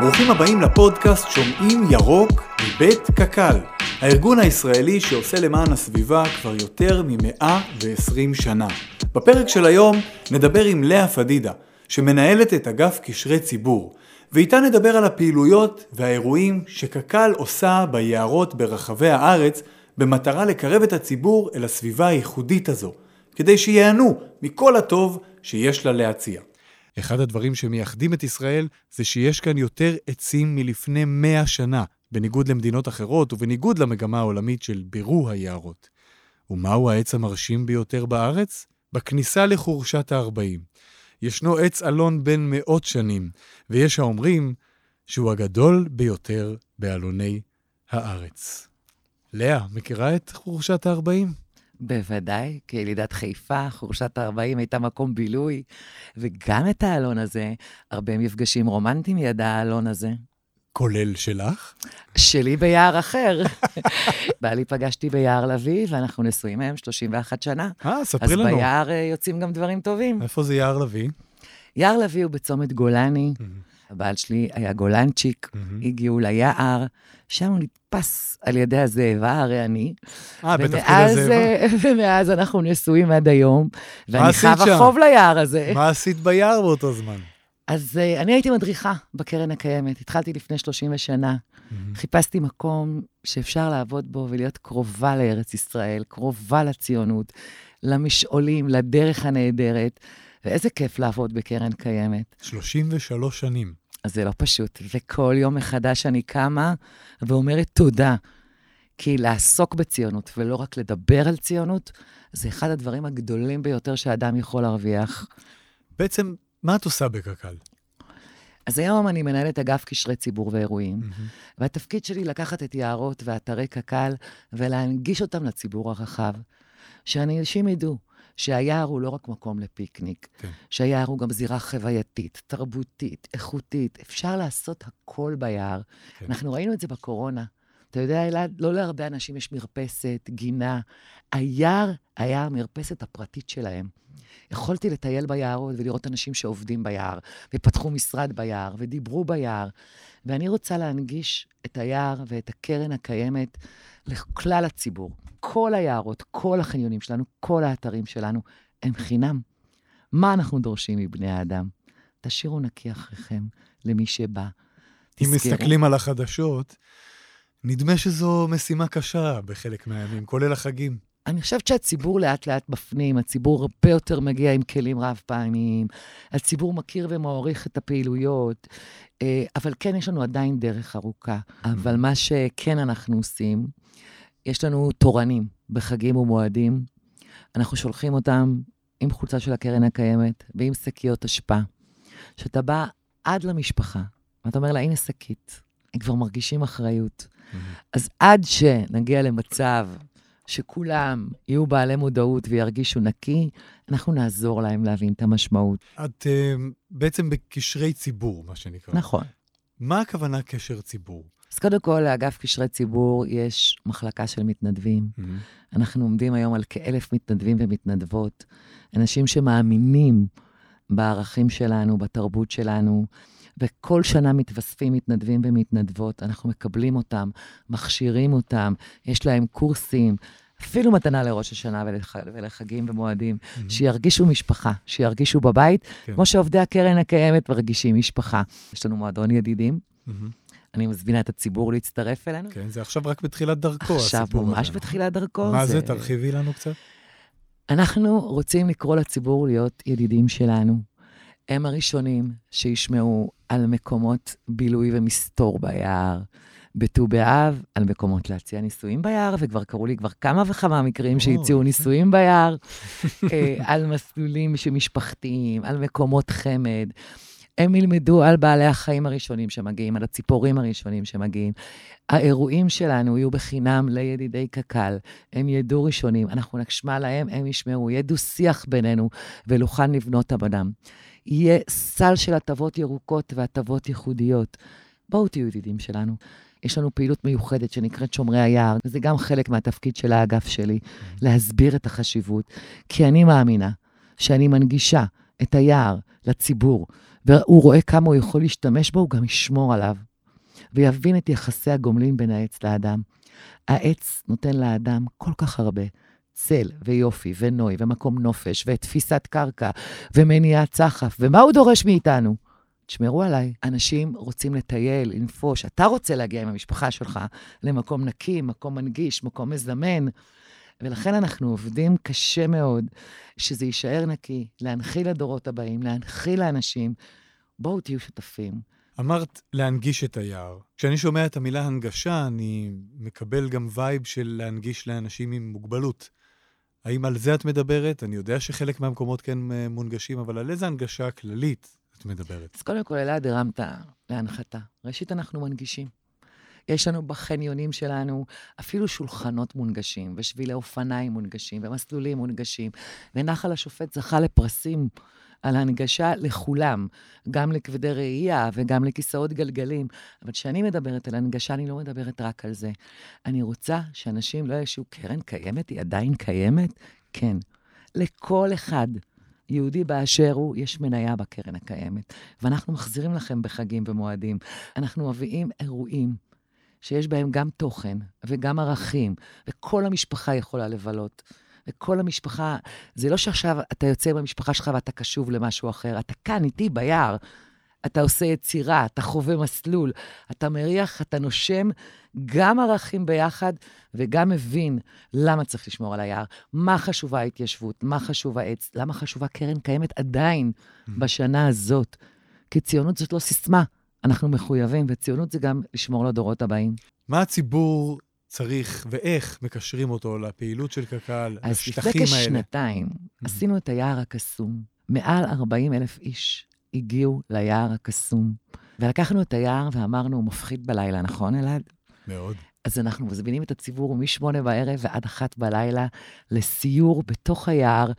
ברוכים הבאים לפודקאסט שומעים ירוק מבית קק"ל, הארגון הישראלי שעושה למען הסביבה כבר יותר מ-120 שנה. בפרק של היום נדבר עם לאה פדידה, שמנהלת את אגף קשרי ציבור, ואיתה נדבר על הפעילויות והאירועים שקק"ל עושה ביערות ברחבי הארץ במטרה לקרב את הציבור אל הסביבה הייחודית הזו, כדי שיענו מכל הטוב שיש לה להציע. אחד הדברים שמייחדים את ישראל זה שיש כאן יותר עצים מלפני מאה שנה, בניגוד למדינות אחרות ובניגוד למגמה העולמית של בירור היערות. ומהו העץ המרשים ביותר בארץ? בכניסה לחורשת ה-40. ישנו עץ אלון בן מאות שנים, ויש האומרים שהוא הגדול ביותר באלוני הארץ. לאה, מכירה את חורשת ה-40? בוודאי, כילידת חיפה, חורשת ה-40 הייתה מקום בילוי, וגם את האלון הזה, הרבה מפגשים רומנטיים ידע האלון הזה. כולל שלך? שלי ביער אחר. בעלי פגשתי ביער לביא, ואנחנו נשואים מהם 31 שנה. אה, ספרי לנו. אז ביער אה, יוצאים גם דברים טובים. איפה זה יער לביא? יער לביא הוא בצומת גולני. הבעל שלי היה גולנצ'יק, הגיעו ליער, שם הוא נתפס על ידי הזאבה, הרי אני. אה, בתפקיד הזאבה. אה, ומאז אנחנו נשואים עד היום, ואני שם? חוב ליער הזה. מה עשית ביער באותו זמן? אז uh, אני הייתי מדריכה בקרן הקיימת, התחלתי לפני 30 שנה. חיפשתי מקום שאפשר לעבוד בו ולהיות קרובה לארץ ישראל, קרובה לציונות, למשעולים, לדרך הנהדרת, ואיזה כיף לעבוד בקרן קיימת. 33 שנים. אז זה לא פשוט, וכל יום מחדש אני קמה ואומרת תודה. כי לעסוק בציונות ולא רק לדבר על ציונות, זה אחד הדברים הגדולים ביותר שאדם יכול להרוויח. בעצם, מה את עושה בקק"ל? אז היום אני מנהלת אגף קשרי ציבור ואירועים, והתפקיד שלי לקחת את יערות ואתרי קק"ל ולהנגיש אותם לציבור הרחב. שאנשים ידעו שהיער הוא לא רק מקום לפיקניק, כן. שהיער הוא גם זירה חווייתית, תרבותית, איכותית. אפשר לעשות הכל ביער. כן. אנחנו ראינו את זה בקורונה. אתה יודע, אלעד, לא להרבה אנשים יש מרפסת, גינה. היער היה המרפסת הפרטית שלהם. יכולתי לטייל ביערות ולראות אנשים שעובדים ביער, ופתחו משרד ביער, ודיברו ביער. ואני רוצה להנגיש את היער ואת הקרן הקיימת לכלל הציבור. כל היערות, כל החניונים שלנו, כל האתרים שלנו, הם חינם. מה אנחנו דורשים מבני האדם? תשאירו נקי אחריכם למי שבא. אם תזכרו. מסתכלים על החדשות, נדמה שזו משימה קשה בחלק מהימים, כולל החגים. אני חושבת שהציבור לאט לאט מפנים, הציבור הרבה יותר מגיע עם כלים רב פעמיים, הציבור מכיר ומעריך את הפעילויות, אה, אבל כן, יש לנו עדיין דרך ארוכה. אבל מה שכן אנחנו עושים, יש לנו תורנים בחגים ומועדים, אנחנו שולחים אותם עם חולצה של הקרן הקיימת ועם שקיות אשפה. שאתה בא עד למשפחה, ואתה אומר לה, הנה שקית, הם כבר מרגישים אחריות. אז עד שנגיע למצב שכולם יהיו בעלי מודעות וירגישו נקי, אנחנו נעזור להם להבין את המשמעות. את אה, בעצם בקשרי ציבור, מה שנקרא. נכון. מה הכוונה קשר ציבור? אז קודם כל, לאגף קשרי ציבור יש מחלקה של מתנדבים. אנחנו עומדים היום על כאלף מתנדבים ומתנדבות, אנשים שמאמינים בערכים שלנו, בתרבות שלנו, וכל שנה מתווספים מתנדבים ומתנדבות, אנחנו מקבלים אותם, מכשירים אותם, יש להם קורסים, אפילו מתנה לראש השנה ולח... ולחגים ומועדים, שירגישו משפחה, שירגישו בבית, כן. כמו שעובדי הקרן הקיימת מרגישים משפחה. יש לנו מועדון ידידים, אני מזמינה את הציבור להצטרף אלינו. כן, זה עכשיו רק בתחילת דרכו, עכשיו, ממש הזה. בתחילת דרכו. מה זה? תרחיבי לנו קצת. אנחנו רוצים לקרוא לציבור להיות ידידים שלנו. הם הראשונים שישמעו על מקומות בילוי ומסתור ביער. בט"ו באב, על מקומות להציע נישואים ביער, וכבר קרו לי כבר כמה וכמה מקרים שהציעו. נישואים ביער, אה, על מסלולים שמשפחתיים, על מקומות חמד. הם ילמדו על בעלי החיים הראשונים שמגיעים, על הציפורים הראשונים שמגיעים. האירועים שלנו יהיו בחינם לידידי קק"ל, הם ידעו ראשונים, אנחנו נשמע להם, הם ישמעו, יהיה דו-שיח בינינו, ונוכל לבנות עבודם. יהיה סל של הטבות ירוקות והטבות ייחודיות. בואו תהיו ידידים שלנו. יש לנו פעילות מיוחדת שנקראת שומרי היער, וזה גם חלק מהתפקיד של האגף שלי, להסביר את החשיבות, כי אני מאמינה שאני מנגישה את היער לציבור, והוא רואה כמה הוא יכול להשתמש בו, הוא גם ישמור עליו. ויבין את יחסי הגומלין בין העץ לאדם. העץ נותן לאדם כל כך הרבה. צל ויופי ונוי ומקום נופש ותפיסת קרקע ומניעת סחף, ומה הוא דורש מאיתנו? תשמרו עליי. אנשים רוצים לטייל, לנפוש. אתה רוצה להגיע עם המשפחה שלך למקום נקי, מקום מנגיש, מקום מזמן. ולכן אנחנו עובדים קשה מאוד שזה יישאר נקי, להנחיל לדורות הבאים, להנחיל לאנשים. בואו תהיו שותפים. אמרת להנגיש את היער. כשאני שומע את המילה הנגשה, אני מקבל גם וייב של להנגיש לאנשים עם מוגבלות. האם על זה את מדברת? אני יודע שחלק מהמקומות כן אה, מונגשים, אבל על איזה הנגשה כללית את מדברת? אז קודם כל, אלעד, הרמת להנחתה. ראשית, אנחנו מנגישים. יש לנו בחניונים שלנו אפילו שולחנות מונגשים, ושבילי אופניים מונגשים, ומסלולים מונגשים, ונחל השופט זכה לפרסים על הנגשה לכולם, גם לכבדי ראייה וגם לכיסאות גלגלים. אבל כשאני מדברת על הנגשה, אני לא מדברת רק על זה. אני רוצה שאנשים לא ישו, קרן קיימת? היא עדיין קיימת? כן. לכל אחד. יהודי באשר הוא, יש מניה בקרן הקיימת. ואנחנו מחזירים לכם בחגים ומועדים. אנחנו מביאים אירועים שיש בהם גם תוכן וגם ערכים, וכל המשפחה יכולה לבלות. וכל המשפחה, זה לא שעכשיו אתה יוצא במשפחה שלך ואתה קשוב למשהו אחר, אתה כאן איתי ביער. אתה עושה יצירה, אתה חווה מסלול, אתה מריח, אתה נושם גם ערכים ביחד וגם מבין למה צריך לשמור על היער, מה חשובה ההתיישבות, מה חשוב העץ, למה חשובה קרן קיימת עדיין mm-hmm. בשנה הזאת. כי ציונות זאת לא סיסמה, אנחנו מחויבים, וציונות זה גם לשמור לדורות הבאים. מה הציבור צריך ואיך מקשרים אותו לפעילות של קק"ל, לשטחים האלה? אז לפני כשנתיים mm-hmm. עשינו את היער הקסום. מעל 40 אלף איש הגיעו ליער הקסום. ולקחנו את היער ואמרנו, הוא מפחיד בלילה, נכון, אלעד? מאוד. אז אנחנו מזמינים את הציבור משמונה בערב ועד אחת בלילה לסיור בתוך היער,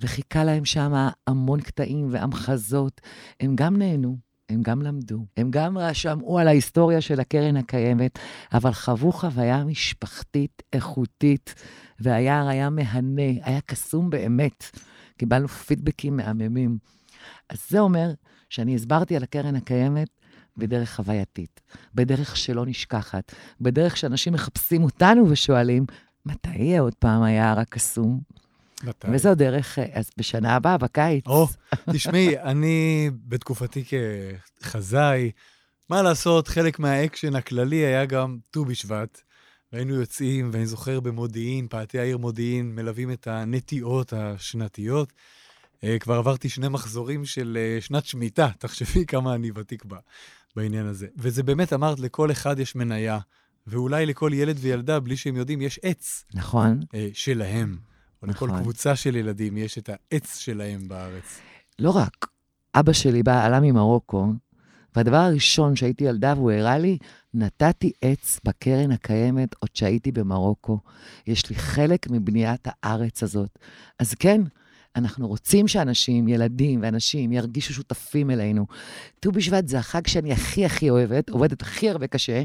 וחיכה להם שם המון קטעים והמחזות. הם גם נהנו, הם גם למדו, הם גם שמעו על ההיסטוריה של הקרן הקיימת, אבל חוו חוויה משפחתית איכותית, והיער היה מהנה, היה קסום באמת. קיבלנו פידבקים מהממים. אז זה אומר שאני הסברתי על הקרן הקיימת בדרך חווייתית, בדרך שלא נשכחת, בדרך שאנשים מחפשים אותנו ושואלים, מתי יהיה עוד פעם היער הקסום? מתי? וזו דרך, אז בשנה הבאה, בקיץ. או, תשמעי, אני בתקופתי כחזאי, מה לעשות, חלק מהאקשן הכללי היה גם ט"ו בשבט. והיינו יוצאים, ואני זוכר במודיעין, פאתי העיר מודיעין, מלווים את הנטיעות השנתיות. Uh, כבר עברתי שני מחזורים של uh, שנת שמיטה, תחשבי כמה אני ותיק בה, בעניין הזה. וזה באמת, אמרת, לכל אחד יש מניה, ואולי לכל ילד וילדה, בלי שהם יודעים, יש עץ. נכון. שלהם. או נכון. לכל קבוצה של ילדים יש את העץ שלהם בארץ. לא רק. אבא שלי בא, עלה ממרוקו, והדבר הראשון שהייתי ילדה והוא הראה לי, נתתי עץ בקרן הקיימת עוד שהייתי במרוקו. יש לי חלק מבניית הארץ הזאת. אז כן, אנחנו רוצים שאנשים, ילדים ואנשים, ירגישו שותפים אלינו. ט"ו בשבט זה החג שאני הכי הכי אוהבת, עובדת הכי הרבה קשה,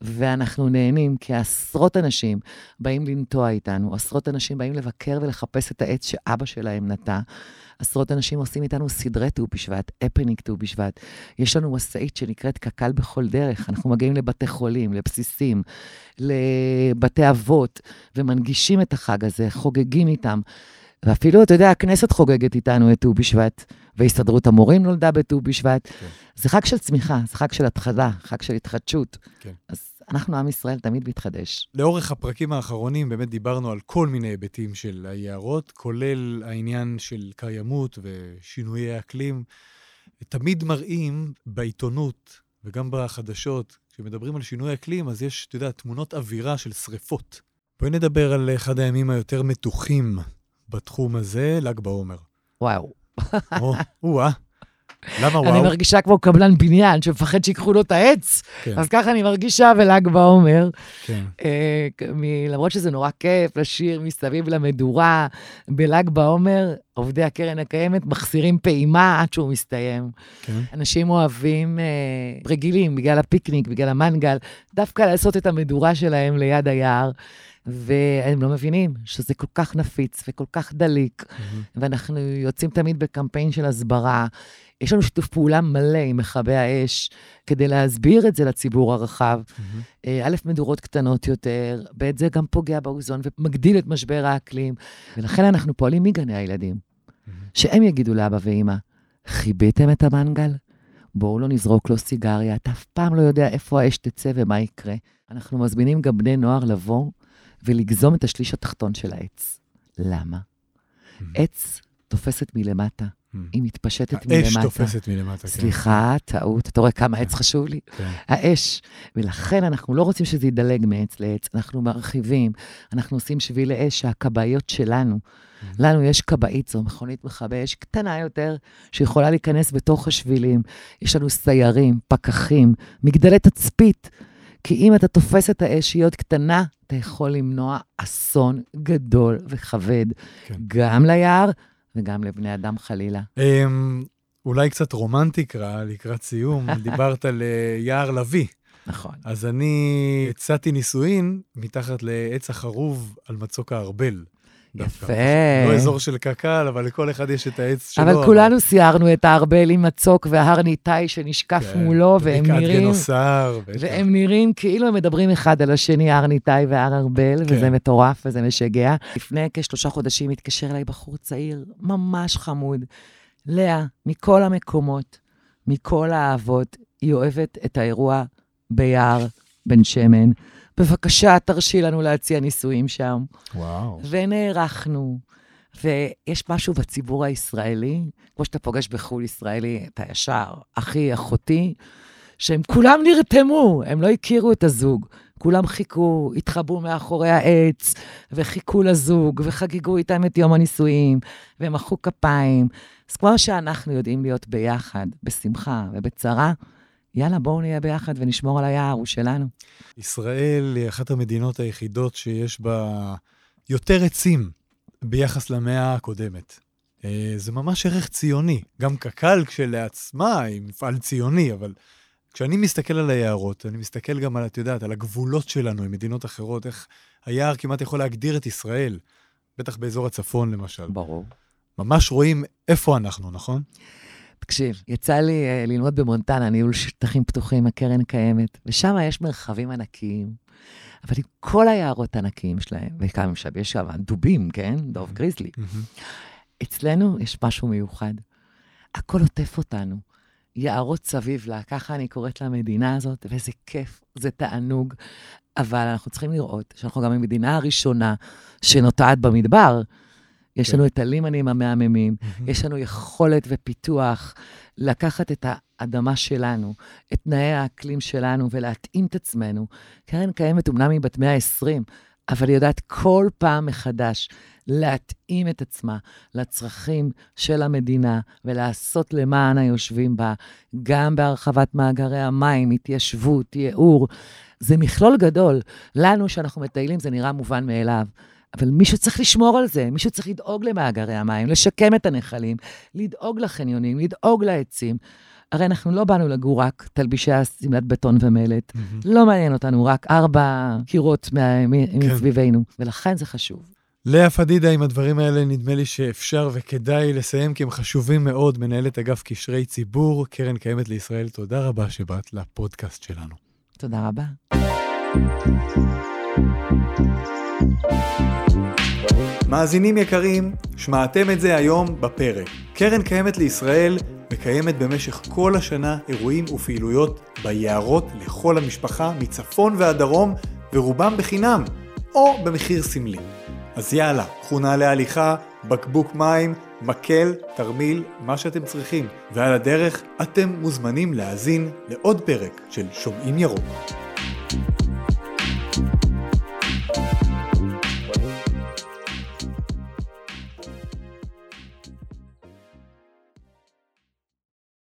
ואנחנו נהנים, כי עשרות אנשים באים לנטוע איתנו, עשרות אנשים באים לבקר ולחפש את העץ שאבא שלהם נטע. עשרות אנשים עושים איתנו סדרי ט"ו בשבט, הפניק ט"ו בשבט. יש לנו משאית שנקראת קק"ל בכל דרך. אנחנו מגיעים לבתי חולים, לבסיסים, לבתי אבות, ומנגישים את החג הזה, חוגגים איתם. ואפילו, אתה יודע, הכנסת חוגגת איתנו את ט"ו בשבט, והסתדרות המורים נולדה בט"ו בשבט. כן. זה חג של צמיחה, זה חג של התחלה, חג של התחדשות. כן. אז אנחנו, עם ישראל, תמיד מתחדש. לאורך הפרקים האחרונים באמת דיברנו על כל מיני היבטים של היערות, כולל העניין של קיימות ושינויי אקלים. תמיד מראים בעיתונות וגם בחדשות, כשמדברים על שינוי אקלים, אז יש, אתה יודע, תמונות אווירה של שריפות. בואי נדבר על אחד הימים היותר מתוחים בתחום הזה, ל"ג בעומר. וואו. או, או-אה. למה וואו? אני מרגישה כמו קבלן בניין שמפחד שיקחו לו את העץ, כן. אז ככה אני מרגישה בל"ג בעומר. כן. אה, מ- למרות שזה נורא כיף לשיר מסביב למדורה, בל"ג בעומר, עובדי הקרן הקיימת מחסירים פעימה עד שהוא מסתיים. כן. אנשים אוהבים אה, רגילים, בגלל הפיקניק, בגלל המנגל, דווקא לעשות את המדורה שלהם ליד היער. והם לא מבינים שזה כל כך נפיץ וכל כך דליק, mm-hmm. ואנחנו יוצאים תמיד בקמפיין של הסברה. יש לנו שיתוף פעולה מלא עם מכבי האש כדי להסביר את זה לציבור הרחב. Mm-hmm. א', מדורות קטנות יותר, ב', זה גם פוגע באוזון ומגדיל את משבר האקלים, ולכן אנחנו פועלים מגני הילדים, mm-hmm. שהם יגידו לאבא ואימא, חיביתם את המנגל? בואו לא נזרוק לו סיגריה, אתה אף פעם לא יודע איפה האש תצא ומה יקרה. אנחנו מזמינים גם בני נוער לבוא ולגזום את השליש התחתון של העץ. למה? Mm-hmm. עץ תופסת מלמטה, mm-hmm. היא מתפשטת מלמטה. האש תופסת מלמטה, כן. סליחה, טעות, אתה רואה כמה עץ חשוב לי? כן. האש. ולכן אנחנו לא רוצים שזה ידלג מעץ לעץ, אנחנו מרחיבים, אנחנו עושים שבילי אש שהכבאיות שלנו, mm-hmm. לנו יש כבאית, זו מכונית מכבי אש קטנה יותר, שיכולה להיכנס בתוך השבילים. יש לנו סיירים, פקחים, מגדלי תצפית. כי אם אתה תופס את האש שהיא עוד קטנה, אתה יכול למנוע אסון גדול וכבד, כן. גם ליער וגם לבני אדם חלילה. Um, אולי קצת רומנטיקה לקראת סיום, דיברת על אה, יער לביא. נכון. אז אני הצעתי נישואין מתחת לעץ החרוב על מצוק הארבל. יפה. לא אזור של קק"ל, אבל לכל אחד יש את העץ שלו. אבל כולנו סיירנו את הארבל עם מצוק והר ניתאי שנשקף כן, מולו, והם נראים... גנוסר. והם נראים כאילו הם מדברים אחד על השני, הר ניתאי והר ארבל, כן. וזה מטורף וזה משגע. לפני כשלושה חודשים התקשר אליי בחור צעיר, ממש חמוד. לאה, מכל המקומות, מכל האהבות, היא אוהבת את האירוע ביער בן שמן. בבקשה, תרשי לנו להציע נישואים שם. וואו. ונערכנו. ויש משהו בציבור הישראלי, כמו שאתה פוגש בחו"ל ישראלי, אתה ישר, אחי, אחותי, שהם כולם נרתמו, הם לא הכירו את הזוג. כולם חיכו, התחבאו מאחורי העץ, וחיכו לזוג, וחגגו איתם את יום הנישואים, ומחאו כפיים. אז כמו שאנחנו יודעים להיות ביחד, בשמחה ובצרה, יאללה, בואו נהיה ביחד ונשמור על היער, הוא שלנו. ישראל היא אחת המדינות היחידות שיש בה יותר עצים ביחס למאה הקודמת. אה, זה ממש ערך ציוני. גם קק"ל כשלעצמה היא מפעל ציוני, אבל כשאני מסתכל על היערות, אני מסתכל גם על, את יודעת, על הגבולות שלנו עם מדינות אחרות, איך היער כמעט יכול להגדיר את ישראל, בטח באזור הצפון למשל. ברור. ממש רואים איפה אנחנו, נכון? תקשיב, יצא לי uh, ללמוד במונטנה, ניהול שטחים פתוחים, הקרן קיימת, ושם יש מרחבים ענקיים, אבל עם כל היערות הענקיים שלהם, וכמה שם, יש שם דובים, כן? דוב גריזלי. אצלנו יש משהו מיוחד. הכל עוטף אותנו. יערות סביב לה, ככה אני קוראת למדינה הזאת, ואיזה כיף, זה תענוג. אבל אנחנו צריכים לראות שאנחנו גם המדינה הראשונה שנוטעת במדבר. יש כן. לנו את הלימנים המהממים. יש לנו יכולת ופיתוח לקחת את האדמה שלנו, את תנאי האקלים שלנו ולהתאים את עצמנו. קרן קיימת אומנם היא בת 120, אבל היא יודעת כל פעם מחדש להתאים את עצמה לצרכים של המדינה ולעשות למען היושבים בה, גם בהרחבת מאגרי המים, התיישבות, ייעור. זה מכלול גדול. לנו, שאנחנו מטיילים, זה נראה מובן מאליו. אבל מישהו צריך לשמור על זה, מישהו צריך לדאוג למאגרי המים, לשקם את הנחלים, לדאוג לחניונים, לדאוג לעצים. הרי אנחנו לא באנו לגור רק תלבישי השמלת בטון ומלט. Mm-hmm. לא מעניין אותנו רק ארבע קירות כן. מסביבנו, ולכן זה חשוב. לאה פדידה, עם הדברים האלה, נדמה לי שאפשר וכדאי לסיים, כי הם חשובים מאוד. מנהלת אגף קשרי ציבור, קרן קיימת לישראל, תודה רבה שבאת לפודקאסט שלנו. תודה רבה. מאזינים יקרים, שמעתם את זה היום בפרק. קרן קיימת לישראל מקיימת במשך כל השנה אירועים ופעילויות ביערות לכל המשפחה מצפון ועד דרום, ורובם בחינם, או במחיר סמלי. אז יאללה, קחו נעלי הליכה, בקבוק מים, מקל, תרמיל, מה שאתם צריכים. ועל הדרך, אתם מוזמנים להאזין לעוד פרק של שומעים ירוק.